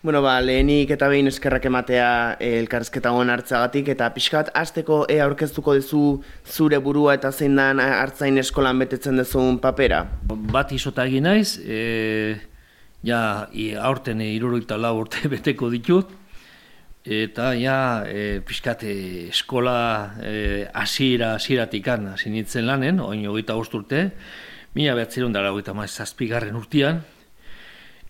Bueno, ba, lehenik eta behin eskerrak ematea eh, elkarrezketa hon hartzagatik, eta pixkat, azteko e aurkeztuko duzu zure burua eta zein dan hartzain eskolan betetzen duzun papera? Bat isota egin naiz, e, ja, i, aurten iruruita lau urte beteko ditut, eta ja, e, pixkat, e, eskola e, asira, asiratikan hasi nintzen lanen, oin hogeita urte, mila behatzerun dara hogeita zazpigarren urtean,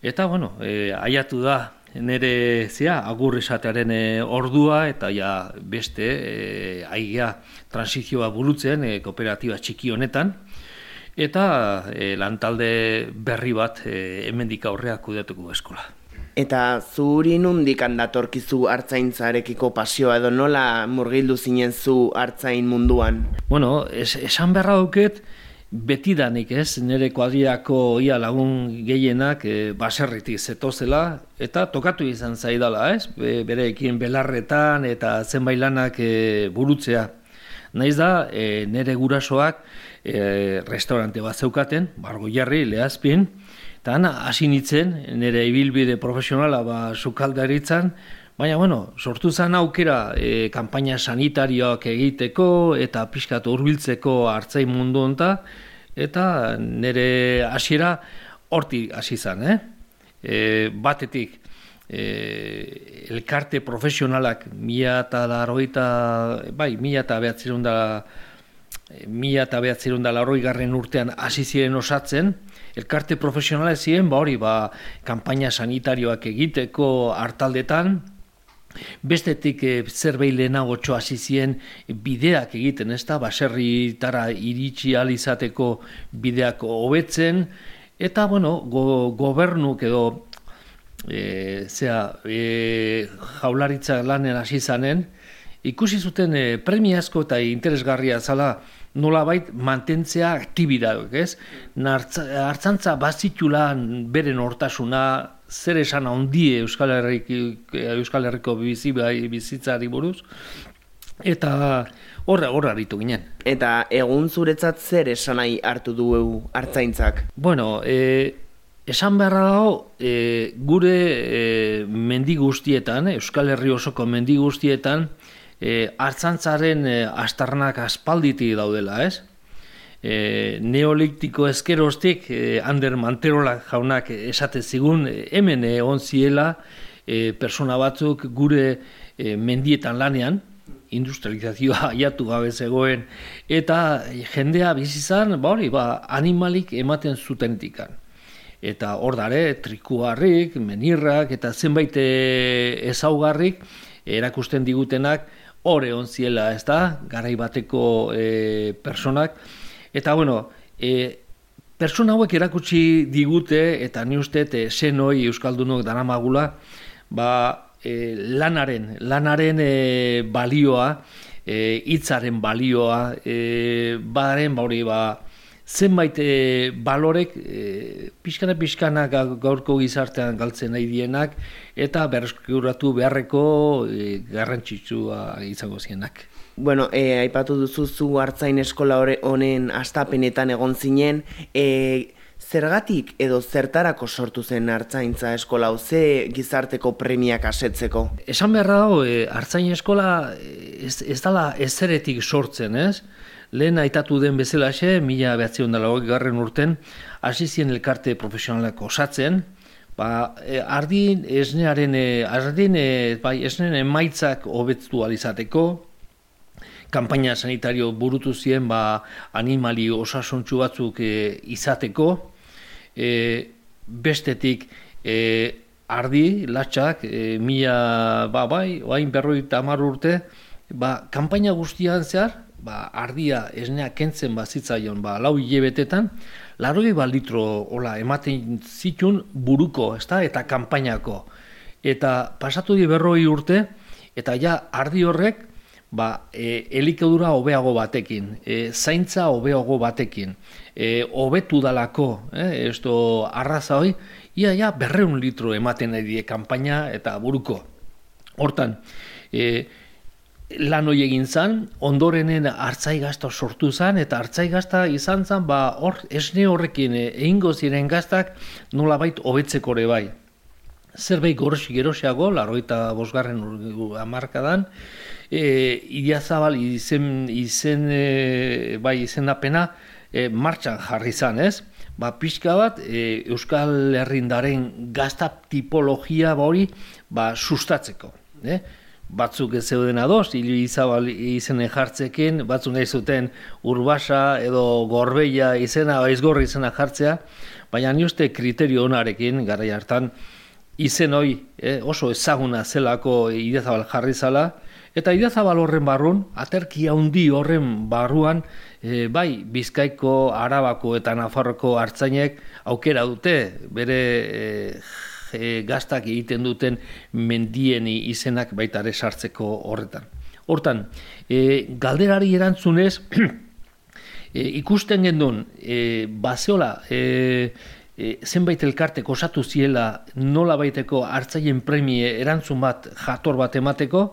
Eta, bueno, e, aiatu da, nire zia, agur esatearen e, ordua eta ja beste e, aigia transizioa bulutzen e, kooperatiba txiki honetan eta e, lantalde berri bat e, hemendik aurrea kudeatuko eskola. Eta zuri nundik handatorkizu hartzaintzarekiko pasioa edo nola murgildu zinen zu hartzain munduan? Bueno, es, esan beharra duket, betidanik ez, nire kuadriako ia lagun gehienak e, baserritik zetozela, eta tokatu izan zaidala ez, Be, bereekin belarretan eta zenbait lanak e, burutzea. Naiz da, e, nire gurasoak e, restaurante bat zeukaten, bargo jarri, lehazpin, eta hasi nitzen, nire ibilbide profesionala ba, sukaldaritzan, Baina, bueno, sortu zen aukera e, kampaina sanitarioak egiteko eta pixkat urbiltzeko hartzai mundu onta, eta nire hasiera hortik hasi zen, eh? E, batetik, e, elkarte profesionalak mila eta daroita, bai, mila eta behatzerun da, mila eta behatzerun da garren urtean hasi ziren osatzen, elkarte profesionalak ziren, ba hori, ba, kampaina sanitarioak egiteko hartaldetan, Bestetik e, zerbait lehenago txoa zizien bideak egiten, ez da, baserritara iritsi alizateko bideak hobetzen, eta, bueno, go, gobernuk edo, e, zera, e, jaularitza lanen hasi zanen, ikusi zuten e, premiazko eta interesgarria zala nolabait mantentzea aktibidadoak, ez? Hartzantza bazitulan beren hortasuna, zer esan handie Euskal, Herrik, Euskal Herriko bizi, bai, bizitzari buruz, eta horra horra ditu ginen. Eta egun zuretzat zer esan nahi hartu du hartzaintzak? Bueno, e, esan beharra dago, e, gure e, mendi guztietan, Euskal Herri osoko mendi guztietan, e, hartzantzaren e, astarnak aspalditi daudela, ez? e, neoliktiko eskerostik e, Ander Manterola jaunak esate zigun e, hemen egon ziela e, persona batzuk gure e, mendietan lanean industrializazioa aiatu gabe zegoen eta jendea bizizan ba hori ba animalik ematen zutentikan eta hor dare trikuarrik, menirrak eta zenbait ezaugarrik erakusten digutenak hor egon ziela, ez da, garai bateko e, personak, Eta bueno, e, persona hauek erakutsi digute eta ni uste e, senoi euskaldunok daramagula, ba e, lanaren, lanaren e, balioa, e, hitzaren balioa, e, baren ba hori ba zenbait e, balorek e, pixkana pixkana gaurko gizartean galtzen nahi dienak eta berreskuratu beharreko e, garrantzitsua izango zienak. Bueno, e, aipatu duzu zu hartzain eskola honen astapenetan egon zinen, e, zergatik edo zertarako sortu zen hartzaintza eskola, ze gizarteko premiak asetzeko? Esan beharra dago, e, hartzain eskola ez, ez dala ezeretik sortzen, ez? Lehen aitatu den bezalaxe, mila behatzion dela garren urten, hasi zien elkarte profesionalak osatzen, ba, e, ardin esnearen, e, ardin, e, bai, esnearen emaitzak hobetztu alizateko, kanpaina sanitario burutu zien ba, animali osasuntxu batzuk e, izateko, e, bestetik e, ardi, latxak, e, mila, ba, bai, oain berroi tamar urte, ba, kanpaina guztian zehar, ba, ardia esnea kentzen bazitzaion ba, lau hilebetetan, laroi bat litro ola, ematen zitun buruko, ezta, eta kanpainako. Eta pasatu di berroi urte, eta ja ardi horrek ba, e, elikadura hobeago batekin, e, zaintza hobeago batekin, e, hobetu dalako, e, esto arraza hoi, ia ja berreun litro ematen die kanpaina eta buruko. Hortan, e, lan hoi egin zan, ondorenen hartzai gazta sortu zan, eta hartzai gazta izan zan, ba, hor, esne horrekin e, egingo ziren gaztak nolabait hobetzeko ere bai. Zerbait gorosi gerosiago, larroita bosgarren amarkadan, e, Idiazabal izen, izen e, bai izendapena e, martxan jarri zan, ez? Ba, pixka bat, e, Euskal Herrindaren gazta tipologia hori ba, sustatzeko. Eh? Batzuk ez zeuden adoz, hilo izabal izenen jartzekin, batzuk nahi zuten urbasa edo gorbeia izena, aizgorri izena jartzea, baina ni uste kriterio onarekin, gara hartan, izen hoi eh, oso ezaguna zelako idezabal jarri zala, eta idezabal horren barrun, aterki handi horren barruan, eh, bai Bizkaiko, Arabako eta Nafarroko hartzainek aukera dute, bere e, gaztak egiten duten mendien izenak baita ere sartzeko horretan. Hortan, e, galderari erantzunez, e, ikusten gendun, e, bazeola, e, e, zenbait elkartek osatu ziela nola baiteko hartzaien premie erantzun bat jator bat emateko,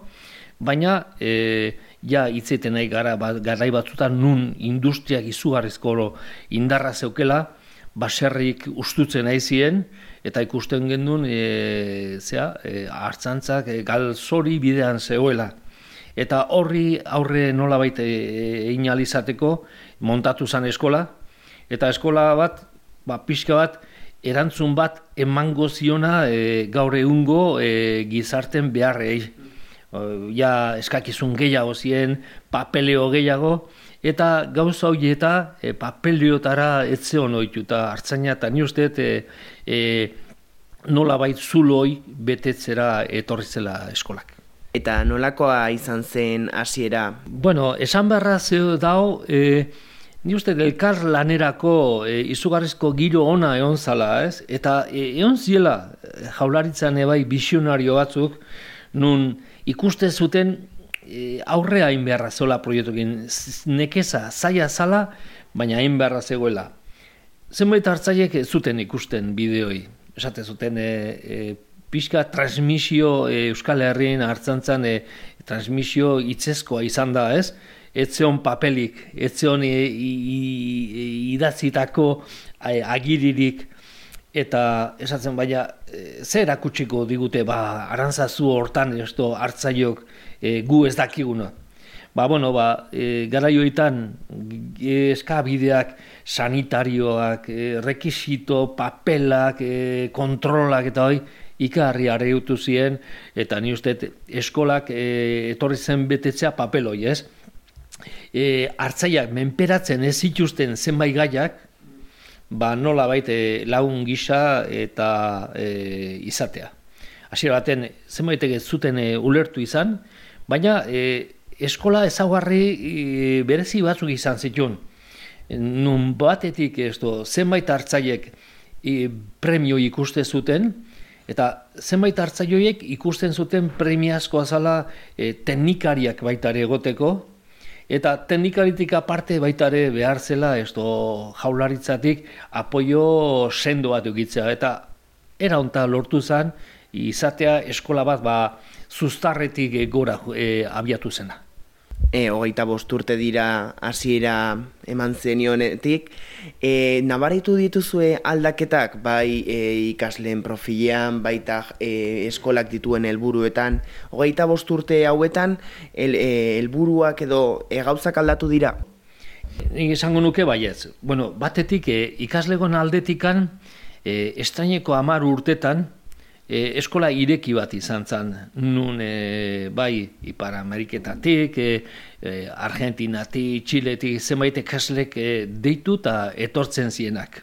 baina e, ja itzeten nahi gara, ba, garai batzutan nun industriak izugarrizko indarra zeukela, baserrik ustutzen nahi eta ikusten gendun, e, zea, e, hartzantzak e, galzori bidean zegoela. Eta horri aurre nola baita egin alizateko, montatu zen eskola, eta eskola bat, ba, pixka bat, erantzun bat emango ziona e, gaur egungo e, gizarten beharrei. Ja eskakizun gehiago ziren, papeleo gehiago, eta gauza hori eta e, papeleotara etze honoitu, eta hartzaina eta ni uste, e, e, nola bait zuloi betetzera etorri zela eskolak. Eta nolakoa izan zen hasiera? Bueno, esan beharra zeu dao, e, Ni uste, elkar lanerako e, izugarrizko giro ona egon zala, ez? Eta e, egon ziela jaularitzan ebai visionario batzuk, nun ikuste zuten e, aurrea hain beharra zola proiektukin, nekeza, zaila zala, baina hain beharra zegoela. Zenbait hartzaiek zuten ikusten bideoi. Esate zuten, e, e, pixka transmisio e, Euskal Herrien hartzantzan e, transmisio itzezkoa izan da, ez? Etzeon papelik, etzeon idatzitako agiririk, eta esatzen baina, e, ze erakutsiko digute, ba, arantzazu hortan, esto, hartzaiok, e, gu ez dakiguna. Ba, bueno, ba, e, garaioetan eskabideak, sanitarioak, e, rekisito, papelak, e, kontrolak eta hoi, ikarri areiutu ziren, eta ni uste eskolak e, etorri zen betetzea papeloi, ez? E, hartzaiak menperatzen ez zituzten zenbait gaiak, ba nola baite lagun gisa eta e, izatea. Hasiera baten zenbaitek ez zuten e, ulertu izan, baina e, eskola ezagarri e, berezi batzuk izan zituen. Nun batetik ez do, zenbait hartzaiek e, premio ikuste zuten, eta zenbait hartzaioiek ikusten zuten premiazkoa zala e, teknikariak baitare egoteko, Eta teknikaritik aparte baita ere behar zela, ez jaularitzatik apoio sendo bat egitzea. Eta era honta lortu zen, izatea eskola bat ba, zuztarretik gora e, abiatu zena e, hogeita bosturte dira hasiera eman zenionetik. E, nabaraitu dituzue aldaketak, bai e, ikasleen profilean, baita e, eskolak dituen helburuetan, hogeita bosturte hauetan, el, e, helburuak edo e, gauzak aldatu dira? Esango nuke baiez. Bueno, batetik e, ikaslegon aldetikan, e, estraineko amar urtetan, e, eskola ireki bat izan zen, nun e, bai Ipar Ameriketatik, e, e, Argentinatik, Txiletik, zenbait ekaslek e, deitu eta etortzen zienak.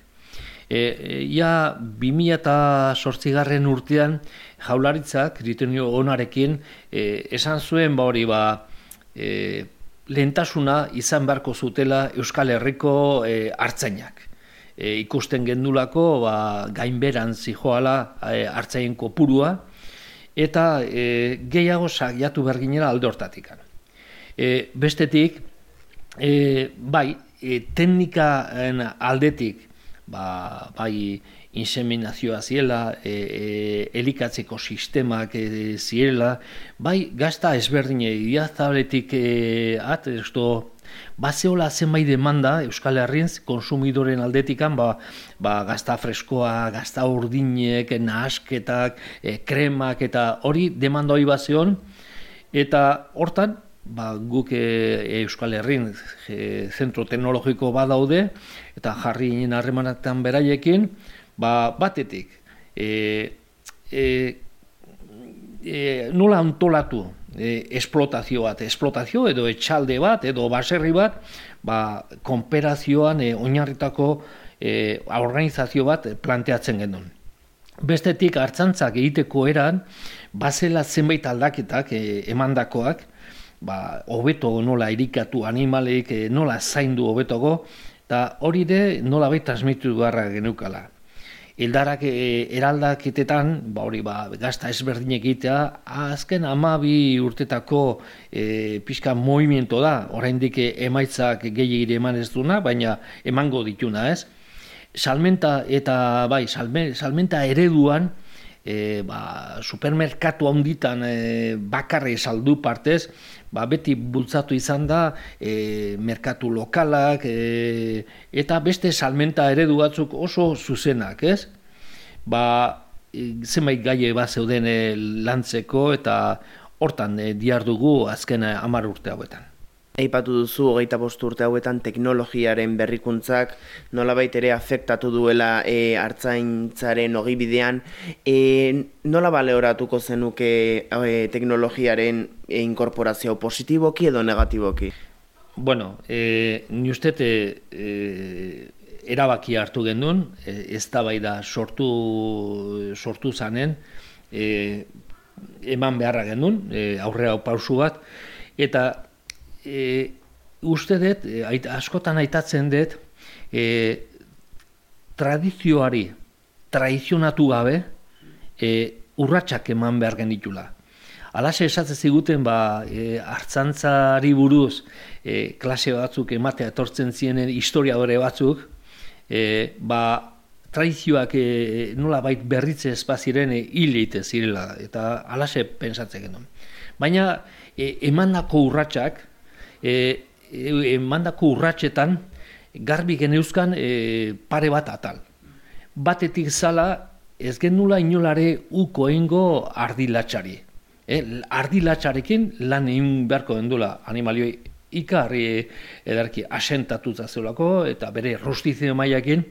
E, ja, 2008 garren urtean, jaularitzak, kriterio onarekin, e, esan zuen ba hori ba, e, lehentasuna izan beharko zutela Euskal Herriko e, hartzainak e, ikusten gendulako ba, gainberan zijoala e, hartzaien kopurua eta e, gehiago sagiatu berginera alde hortatik. E, bestetik, e, bai, e, teknikaen aldetik, ba, bai, inseminazioa ziela, e, e, elikatzeko sistemak e, ziela, bai gazta ezberdine, iaztabletik e, at, esto, Bazeola zenbait demanda Euskal Herrien konsumidoren aldetikan ba, ba gazta freskoa, gazta urdinek, nahasketak, e, kremak eta hori demanda hori bazeon eta hortan ba, guk e, Euskal Herrin e, zentro teknologiko badaude eta jarri harremanetan beraiekin ba, batetik e, e, e, nola antolatu e, esplotazio bat, esplotazio edo etxalde bat edo baserri bat ba, konperazioan e, oinarritako e, organizazio bat planteatzen genuen. Bestetik hartzantzak egiteko eran, bazela zenbait aldaketak e, emandakoak, ba, hobeto nola irikatu animaleik, e, nola zaindu hobetogo, eta hori de nola bai transmitu beharra genukala. Ildarak e, eraldaketetan, ba hori ba, gazta ezberdinek egitea, azken amabi urtetako e, pixka movimiento da, oraindik emaitzak gehiagire eman ez duna, baina emango dituna ez. Salmenta eta bai, salmenta ereduan, e, ba, supermerkatu handitan e, bakarre saldu partez, ba, beti bultzatu izan da e, merkatu lokalak e, eta beste salmenta eredu batzuk oso zuzenak, ez? Ba, e, zenbait gaie bat zeuden e, lantzeko eta hortan e, diardugu azken amar urte hauetan. Eipatu duzu hogeita bost urte hauetan teknologiaren berrikuntzak nolabait ere afektatu duela e, hartzaintzaren ogibidean. E, nola baleoratuko zenuke e, teknologiaren e, inkorporazio positiboki edo negatiboki? Bueno, e, ni uste e, erabaki hartu gendun, e, ez da bai da sortu, sortu zanen, e, eman beharra gendun, e, aurrea pausu bat, eta e, uste dut, e, askotan aitatzen dut, e, tradizioari tradizionatu gabe e, urratsak eman behar genitula. Alase esatzen ziguten ba, e, hartzantzari buruz e, klase batzuk ematea etortzen zienen historiadore batzuk, e, ba, tradizioak e, nola bait berritze espaziren e, hil zirela, eta alase pensatzen genuen. Baina e, emandako urratsak, e, e, mandako urratxetan garbi geneuzkan e, pare bat atal. Batetik zala ez genula inolare uko eingo ardilatxari. E, ardilatxarekin lan egin beharko dendula animalioi ikarri edarki asentatuta zeulako eta bere rustizio maiakin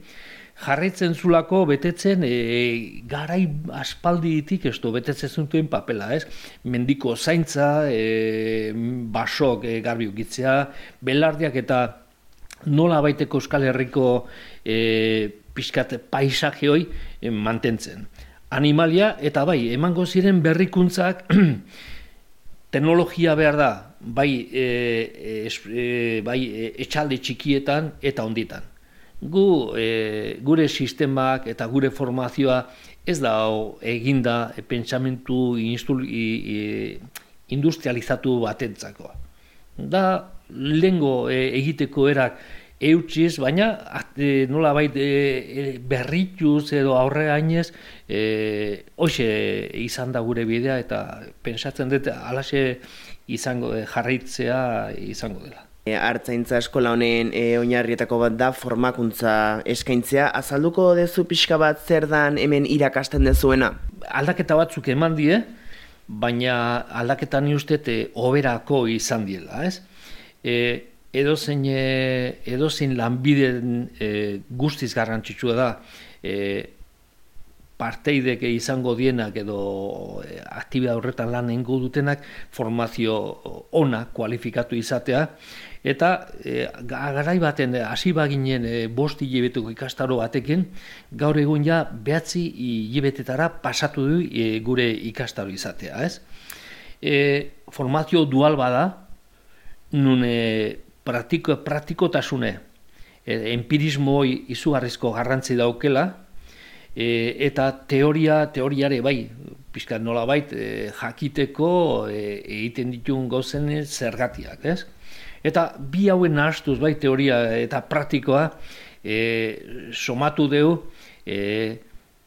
jarretzen zulako betetzen e, garai aspalditik du betetzen zuten papela, ez? Mendiko zaintza, e, basok e, garbi ukitzea, belardiak eta nola baiteko Euskal Herriko e, pixkat paisaje hoi e, mantentzen. Animalia eta bai, emango ziren berrikuntzak teknologia behar da, bai, e, e, bai e, etxalde txikietan eta onditan gu e, gure sistemak eta gure formazioa ez da eginda e, pentsamentu instul, industrializatu batentzako. Da lengo e, egiteko erak eutxiz, baina e, nola bait e, e, berrituz edo aurre hainez e, hoxe izan da gure bidea eta pentsatzen dut alaxe izango jarraitzea izango dela. E, Artzaintza eskola honen e, oinarrietako bat da formakuntza eskaintzea. Azalduko dezu pixka bat zer dan hemen irakasten dezuena? Aldaketa batzuk eman die, baina aldaketa ni uste e, oberako izan diela, ez? E, edo zein, e, edo zein lanbiden e, guztiz garrantzitsua da, e, parteidek izango dienak edo e, aktibia horretan lan dutenak formazio ona kualifikatu izatea eta e, garai baten hasi baginen e, bost hilebetuko ikastaro batekin gaur egun ja behatzi hilebetetara pasatu du e, gure ikastaro izatea ez e, formazio dual bada nun e, praktiko, praktikotasune e, empirismo izugarrizko garrantzi daukela e, eta teoria teoriare bai pizka nola bait e, jakiteko e, egiten ditun gozen zergatiak, ez? Eta bi hauen nahastuz bai teoria eta praktikoa e, somatu deu e,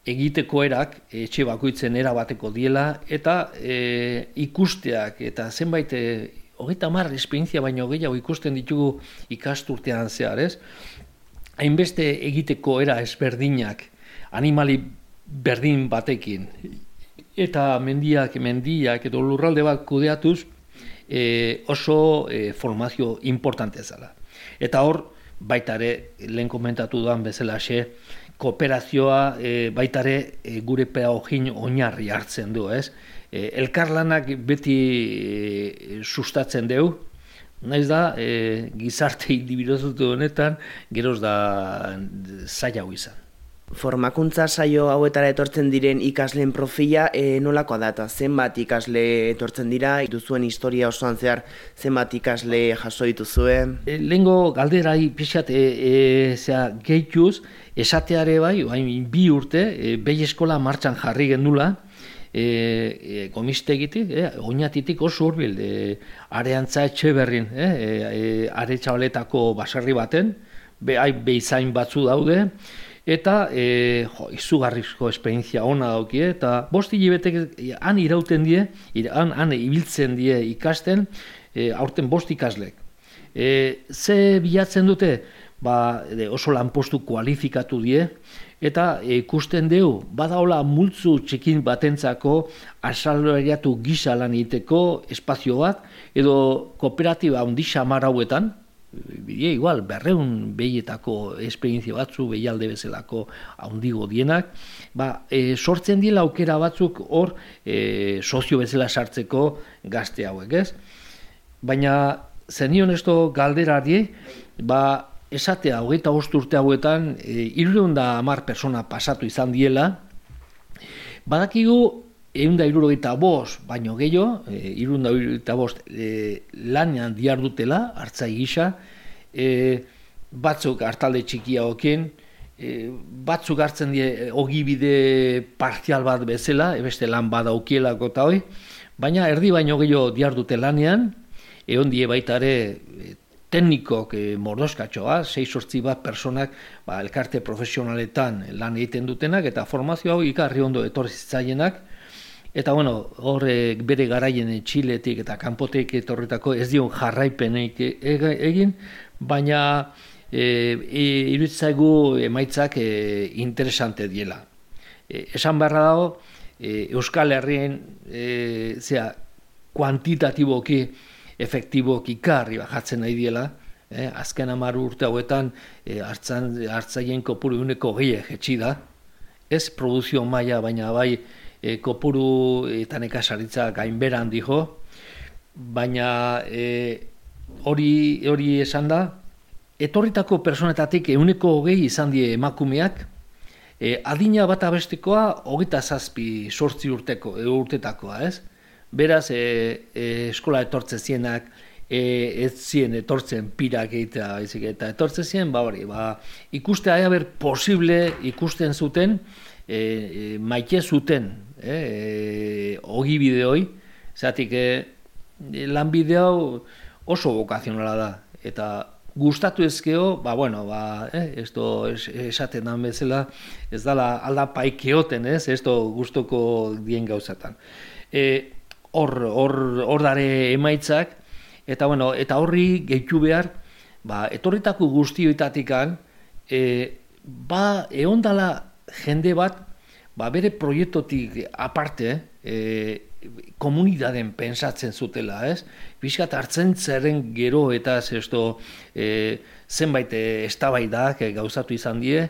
egiteko erak etxe bakoitzen era bateko diela eta e, ikusteak eta zenbait e, hogeita mar esperientzia baino gehiago ikusten ditugu ikasturtean zehar, ez? Hainbeste egiteko era ezberdinak animali berdin batekin eta mendiak, mendiak edo lurralde bat kudeatuz e, oso e, formazio importante zala. Eta hor, baitare, lehen komentatu duan bezala xe, kooperazioa e, baitare e, gure pedagogin oinarri hartzen du, ez? E, elkarlanak beti e, sustatzen deu, naiz da, e, gizarte indibiduazutu honetan, geroz da zaila izan. Formakuntza saio hauetara etortzen diren ikasleen profila e, nolakoa da eta zenbat ikasle etortzen dira, duzuen historia osoan zehar zenbat ikasle jaso dituzue? E, Lengo galderai pixat e, e, zera, gehituz, esateare bai, bai, bi urte, e, behi eskola martxan jarri gendula, e, e, komistegitik, e, oinatitik oso urbil, e, areantza etxe berrin, e, e, are txabaletako basarri baten, be, behizain batzu daude, eta e, jo, izugarrizko esperientzia ona dauki, eta bosti hilebetek han irauten die, han, han ibiltzen die ikasten, e, aurten bost ikaslek. E, ze bilatzen dute, ba, oso lanpostu kualifikatu die, eta ikusten deu, badaola multzu txekin batentzako asalariatu gisa lan egiteko espazio bat, edo kooperatiba handi xamar hauetan, bide igual, berreun behietako esperientzia batzu, behialde bezalako handigo dienak, ba, e, sortzen diela aukera batzuk hor e, sozio bezala sartzeko gazte hauek, ez? Baina, zenion esto galderari, ba, esatea, hogeita urte hauetan, e, da amar persona pasatu izan diela, badakigu egun da irurogeita bost, baino gehiago, e, irun da irurogeita bost e, lanean diar dutela, hartzai gisa, e, batzuk hartalde txikia okin, e, batzuk hartzen die ogibide partial bat bezala, ebeste lan bada okielako eta hoi, baina erdi baino gehiago diar dute lanean, egon die baita ere e, teknikok e, mordoskatxoa, sei sortzi bat personak ba, elkarte profesionaletan lan egiten dutenak, eta formazio hau ikarri ondo etorri zitzaienak, Eta bueno, hor bere garaien Txiletik eta kanpotek etorretako ez dion jarraipenek egin, baina e, e, irutzaigu emaitzak e, interesante diela. E, esan beharra dago, e, Euskal Herrien e, zera, kuantitatiboki, efektiboki karri bajatzen nahi diela, e, azken amar urte hauetan e, hartzaien kopuru uneko gehiak etxi da, ez produzio maila, baina bai, e, kopuru eta nekasaritza gainberan dijo, baina e, hori hori esan da, etorritako personetatik euneko hogei izan die emakumeak, e, adina bat abestekoa hogeita zazpi sortzi urteko, e, urtetakoa, ez? Beraz, e, e, eskola etortze zienak, e, ez zien etortzen pirak egitea, eta etortze zien, ba hori, ba, ikuste aia ber posible ikusten zuten, e, e, maite zuten e, e, ogi bideoi, zatik e, lan hau oso bokazionala da, eta gustatu ezkeo, ba, bueno, ba, eh, esto es, esaten dan bezala, ez dala alda paikeoten, ez, esto gustoko dien gauzatan. E, hor, hor, hor dare emaitzak, eta bueno, eta horri gehitu behar, ba, etorritako guztioitatikan, e, ba, eondala jende bat, ba, bere proiektotik aparte, e, komunidaden pensatzen zutela, ez? Bizkat hartzen zerren gero eta zesto e, zenbait estabaidak e, gauzatu izan die,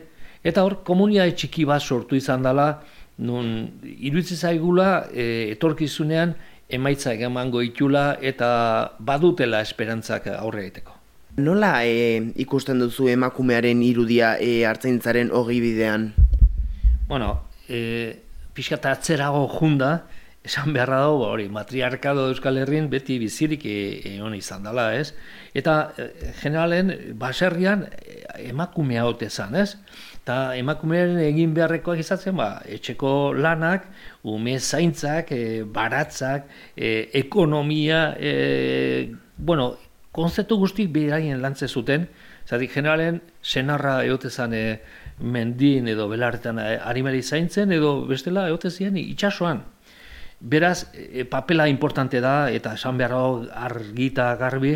eta hor komunidade txiki bat sortu izan dela, nun iruditzi zaigula e, etorkizunean emaitza egamango itula eta badutela esperantzak aurre egiteko. Nola e, ikusten duzu emakumearen irudia e, hartzaintzaren hogei bidean? Bueno, e, pixka atzerago junda, esan beharra dago, ba, hori, matriarkado Euskal Herrien beti bizirik egon e, izan dela, ez? Eta, e, generalen, baserrian e, emakumea hote zan, ez? Eta emakumearen egin beharrekoak izatzen, ba, etxeko lanak, ume zaintzak, e, baratzak, e, ekonomia, e, bueno, konzeptu guztik beraien lantze zuten, zatik generalen, senarra egote zan, e, mendin edo belarretan animali zaintzen edo bestela egote ziren itxasoan. Beraz, e, papela importante da eta esan behar argita garbi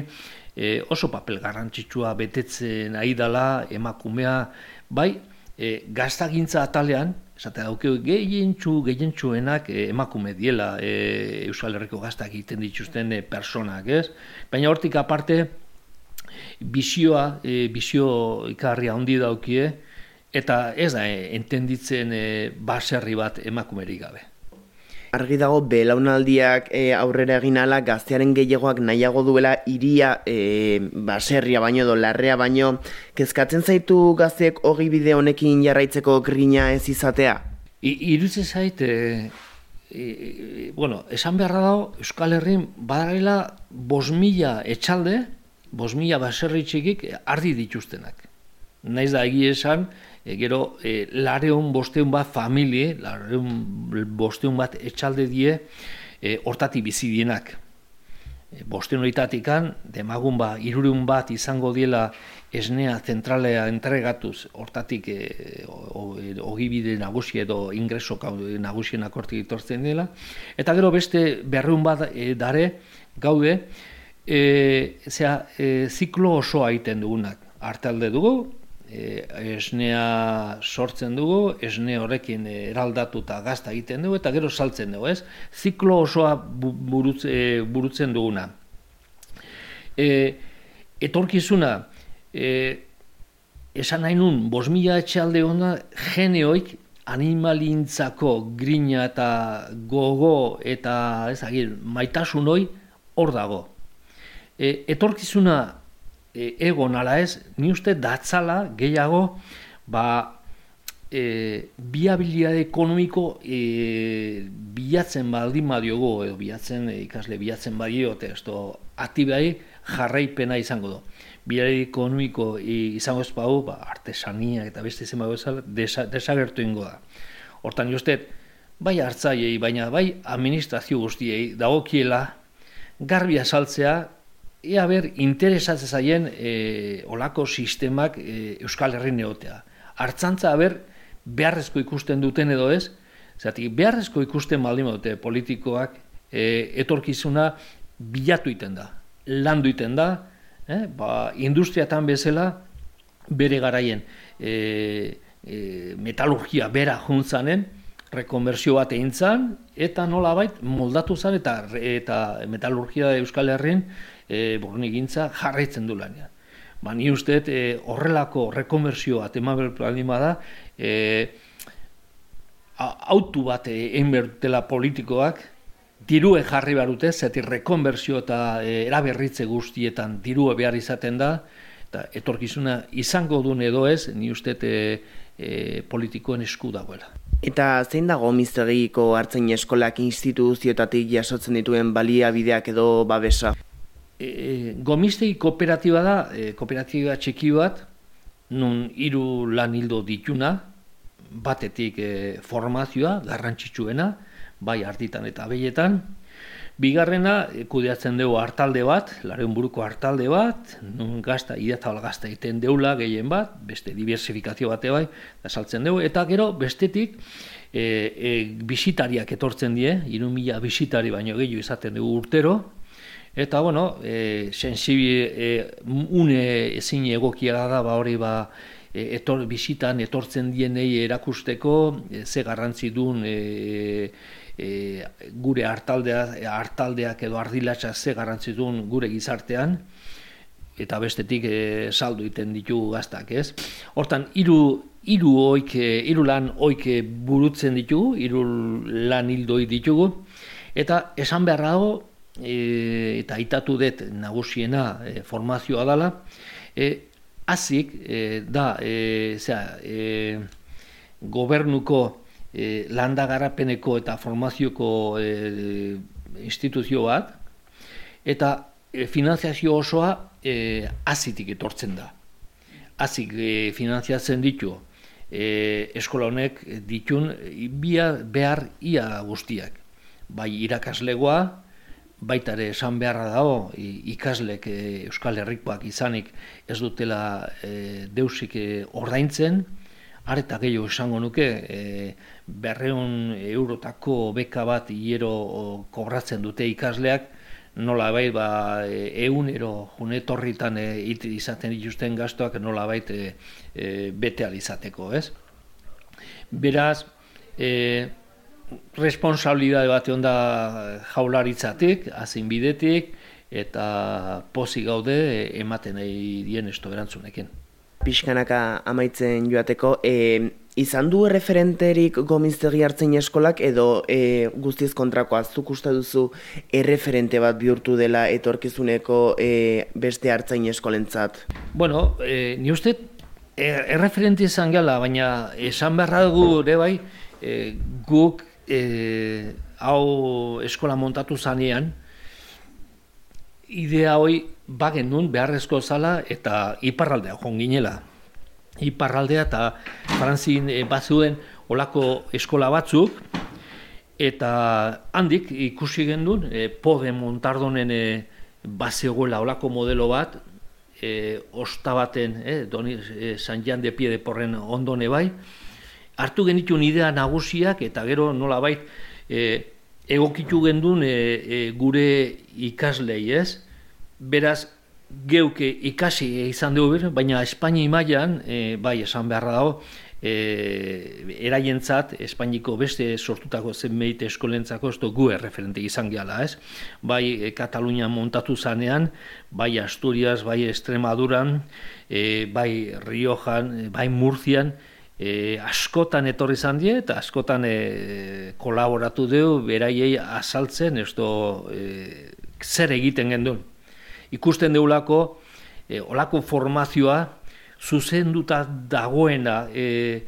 e, oso papel garrantzitsua betetzen ari dela emakumea, bai, e, gaztagintza atalean, esate dauke gehientxu, gehientxuenak e, emakume diela e, Euskal Herriko gaztak egiten dituzten e, personak, ez? Baina hortik aparte, bizioa, e, bizio ikarria handi daukie, eta ez da, e, entenditzen e, baserri bat emakumerik gabe. Argi dago belaunaldiak e, aurrera egin ala gaztearen gehiagoak nahiago duela iria e, baserria baino edo larrea baino kezkatzen zaitu gazteek hogi bide honekin jarraitzeko grina ez izatea? I, irutze zait, e, e, bueno, esan beharra dago Euskal Herrin badarela bos mila etxalde bos mila baserri txikik ardi dituztenak. Naiz da egia esan, e, gero e, lareun bosteun bat familie, lareun bosteun bat etxalde die, e, hortati bizi dienak. E, bosteun horitatik demagun ba, irureun bat izango diela esnea zentralea entregatuz, hortatik e, ogibide nagusi edo ingreso nagusienak hortik itortzen dela. Eta gero beste berreun bat e, dare, gaude, e, zera, e, ziklo osoa egiten dugunak. Artalde dugu, e, esnea sortzen dugu, esne horrekin eraldatu eta gazta egiten dugu, eta gero saltzen dugu, ez? Ziklo osoa burutz, e, burutzen duguna. E, etorkizuna, e, esan nahi nun, bos mila etxalde hona, geneoik animalintzako grina eta gogo eta ez agir, maitasun hoi hor dago. E, etorkizuna e, egon ala ez, ni uste datzala gehiago ba, e, biabilidade ekonomiko e, bilatzen baldin badiogo, edo bilatzen, e, ikasle bilatzen badiote, esto atibai jarraipena izango du. Biabilidade ekonomiko e, izango ez bau, ba, artesania eta beste izan bau desa, desagertu ingo da. Hortan, uste, bai hartzaiei, baina bai administrazio guztiei dagokiela garbi azaltzea ea ber, interesatzen zaien e, olako sistemak e, Euskal Herri neotea. Artzantza, ber, beharrezko ikusten duten edo ez, zatik, beharrezko ikusten baldin dute politikoak e, etorkizuna bilatu iten da, landu iten da, eh? ba, industriatan bezala bere garaien e, e, metalurgia bera juntzanen, rekonversio bat egin eta nola bait, moldatu zan, eta, eta metalurgia Euskal Herrin e, borni gintza jarraitzen du lanean. Ba, ni uste e, horrelako rekonbersioa temabel planima da, e, autu bat egin bertela politikoak, dirue jarri behar dute, zeti rekonbersio eta e, eraberritze guztietan dirue behar izaten da, eta etorkizuna izango duen edo ez, ni uste e, e, politikoen esku dagoela. Eta zein dago miztegiko hartzen eskolak instituzioetatik jasotzen dituen baliabideak edo babesa? E, gomistegi kooperatiba da, e, kooperatiba txeki bat, nun hiru lan hildo dituna, batetik e, formazioa, garrantzitsuena, bai artitan eta behietan, Bigarrena, e, kudeatzen dugu hartalde bat, laren buruko hartalde bat, nun gazta, idatzabal gazta egiten deula gehien bat, beste diversifikazio bate bai, da saltzen dugu, eta gero bestetik, e, e, bisitariak etortzen die, irumila bisitari baino gehiago izaten dugu urtero, Eta, bueno, e, sensibi, e, une ezin egokia da, ba hori ba, e, etor, bisitan etortzen dienei erakusteko, e, ze garrantzi duen e, e, gure hartaldea, hartaldeak edo ardilatza ze garrantzi duen gure gizartean, eta bestetik e, saldu iten ditu gaztak, ez? Hortan, hiru hiru oik, hiru lan oik burutzen ditugu, hiru lan hildoi ditugu, eta esan behar dago, e, eta aitatu dut nagusiena e, formazioa dela, e, azik e, da e, zera, e, gobernuko e, landagarapeneko eta formazioko e, instituzio bat, eta e, finanziazio osoa e, azitik etortzen da. Azik e, finanziatzen ditu e, eskola honek ditun bia behar ia guztiak. Bai irakaslegoa, baita ere esan beharra dago ikaslek e, Euskal Herrikoak izanik ez dutela e, deusik e, ordaintzen, areta gehiago esango nuke, e, berreun eurotako beka bat hiero kobratzen dute ikasleak, nola bai, ba, eunero junetorritan e, izaten dituzten gastuak nola bait e, e, bete alizateko, ez? Beraz, e, responsabilidade bat egon da jaularitzatik, azin bidetik, eta pozik gaude ematen nahi dien esto berantzunekin. Piskanaka amaitzen joateko, e, izan du erreferenterik gomiztegi hartzen eskolak edo e, guztiz kontrako azuk uste duzu erreferente bat bihurtu dela etorkizuneko e, beste hartzain eskolentzat? Bueno, e, ni uste er, erreferente izan gala, baina esan beharra dugu ere bai, e, guk e, hau eskola montatu zanean, idea hoi bagen nun beharrezko zala eta iparraldea joan ginela. Iparraldea eta frantzin e, batzuen olako eskola batzuk, eta handik ikusi gendun, e, pode montardonen e, bazegoela olako modelo bat, e, osta baten, e, doni, e, San Jan de Pie de Porren ondone bai, hartu genitun idea nagusiak eta gero nola bait e, egokitu gendun e, e, gure ikaslei ez. Beraz, geuke ikasi izan dugu, baina Espainia imaian, e, bai esan beharra dago, e, eraientzat, Espainiko beste sortutako zenbait eskolentzako ez gu erreferente izan gehala, ez? Bai e, Katalunia montatu zanean, bai Asturias, bai Estremaduran, e, bai Riojan, bai Murzian, e, askotan etorri izan die eta askotan e, kolaboratu dugu beraiei azaltzen esto e, zer egiten gendun. Ikusten deulako e, olako formazioa zuzenduta dagoena e,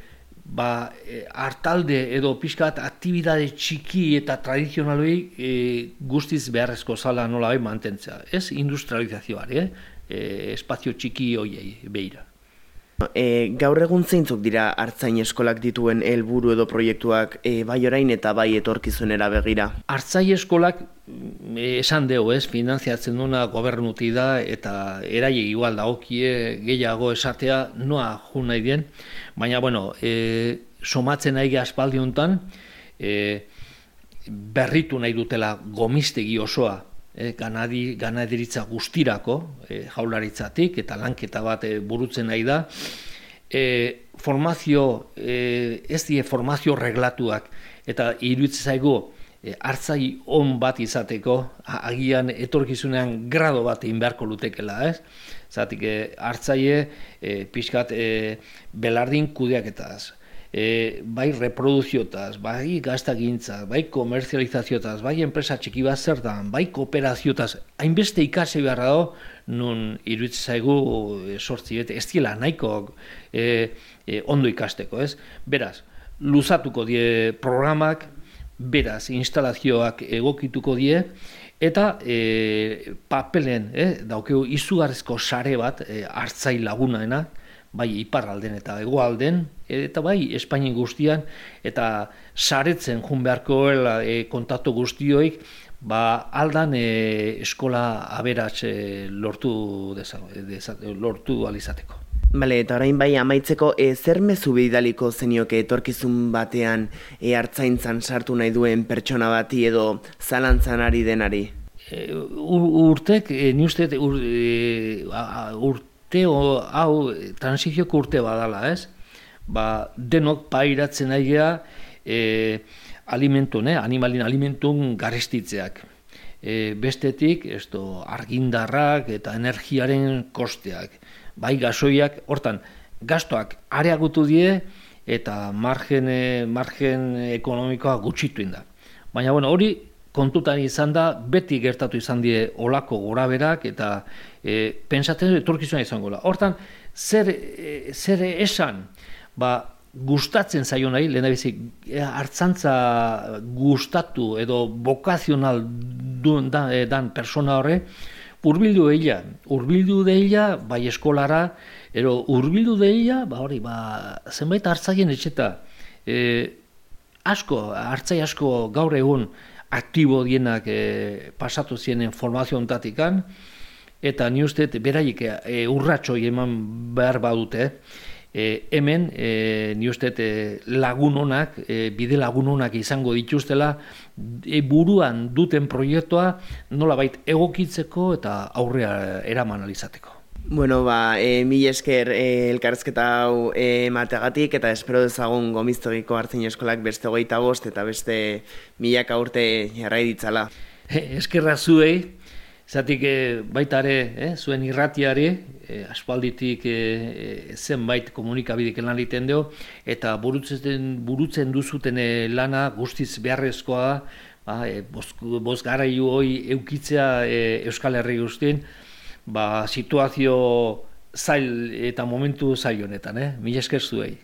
ba, e, hartalde edo pixkat aktibidade txiki eta tradizionaloi e, guztiz beharrezko zala nola mantentzea. Ez industrializazioari, eh? e, espazio txiki hoiei behira. E, gaur egun zeintzuk dira hartzain eskolak dituen helburu edo proiektuak? E, bai orain eta bai etorkizunera begira? Hartzai eskolak e, esan dugu ez, finanziatzen duna gobernuti da eta eraile igual da okie gehiago esatea noa jun nahi dien, baina bueno, e, somatzen nahi aspaldi honetan, e, berritu nahi dutela gomistegi osoa e, ganadi, ganadiritza guztirako e, jaularitzatik eta lanketa bat e, burutzen nahi da. E, formazio, e, ez die formazio reglatuak eta iruditzen zaigu e, hartzai on bat izateko, agian etorkizunean grado bat egin beharko lutekela, ez? Zatik, e, hartzaie e, pixkat e, belardin kudeaketaz e, bai reproduziotaz, bai gaztagintzaz, bai komerzializaziotaz, bai enpresa txiki bat zertan, bai kooperaziotaz, hainbeste ikase beharra do, nun iruditzen zaigu e, sortzi, et, ez diela nahiko e, e, ondo ikasteko, ez? Beraz, luzatuko die programak, beraz, instalazioak egokituko die, eta e, papelen, eh, daukeu izugarrezko sare bat, e, hartzai lagunaena, bai iparralden eta hegoalden eta bai Espainien guztian eta saretzen jun beharko e, kontatu guztioik ba aldan e, eskola aberats e, lortu desa, desa, lortu alizateko. Bale, eta orain bai amaitzeko e, zer mezu behidaliko zenioke etorkizun batean e, hartzaintzan sartu nahi duen pertsona bati edo zalantzan ari denari? E, urtek, e, ni uste, ur, e, urte urte o, hau transizioko urte badala, ez? Ba, denok pairatzen aigea e, alimentu, ne? animalin alimentun garestitzeak. E, bestetik, esto, argindarrak eta energiaren kosteak, bai gasoiak, hortan, gastoak areagutu die eta margen, margen ekonomikoa gutxitu da. Baina, bueno, hori kontutan izan da, beti gertatu izan die olako goraberak eta e, pensatzen etorkizuna izango da. Hortan, zer, e, zer esan, ba, gustatzen zaio nahi, lehen bizi, e, hartzantza gustatu edo bokazional duen da, e, dan persona horre, urbildu deila, urbildu deila, bai eskolara, ero urbildu deila, ba hori, ba, zenbait hartzaien etxeta, e, asko, hartzai asko gaur egun, aktibo dienak e, pasatu zienen formazio ontatikan, eta ni uste beraiek e, urratxoi eman behar badute, e, hemen e, ni uste e, lagun honak, e, bide lagun honak izango dituztela e, buruan duten proiektua nola bait egokitzeko eta aurrea eraman alizateko. Bueno, ba, e, mi esker e, elkarrezketa hau e, eta espero dezagun gomiztogiko hartzen eskolak beste hogeita bost eta beste milaka urte jarrai ditzala. eskerra zuei, Zatik e, baita ere, eh, zuen irratiari, e, aspalditik e, zenbait komunikabidik lan egiten dugu, eta burutzen, burutzen duzuten lana guztiz beharrezkoa ba, e, boz, garaiu hoi eukitzea Euskal Herri guztien, ba, situazio zail eta momentu zail honetan, eh? mila esker zuei.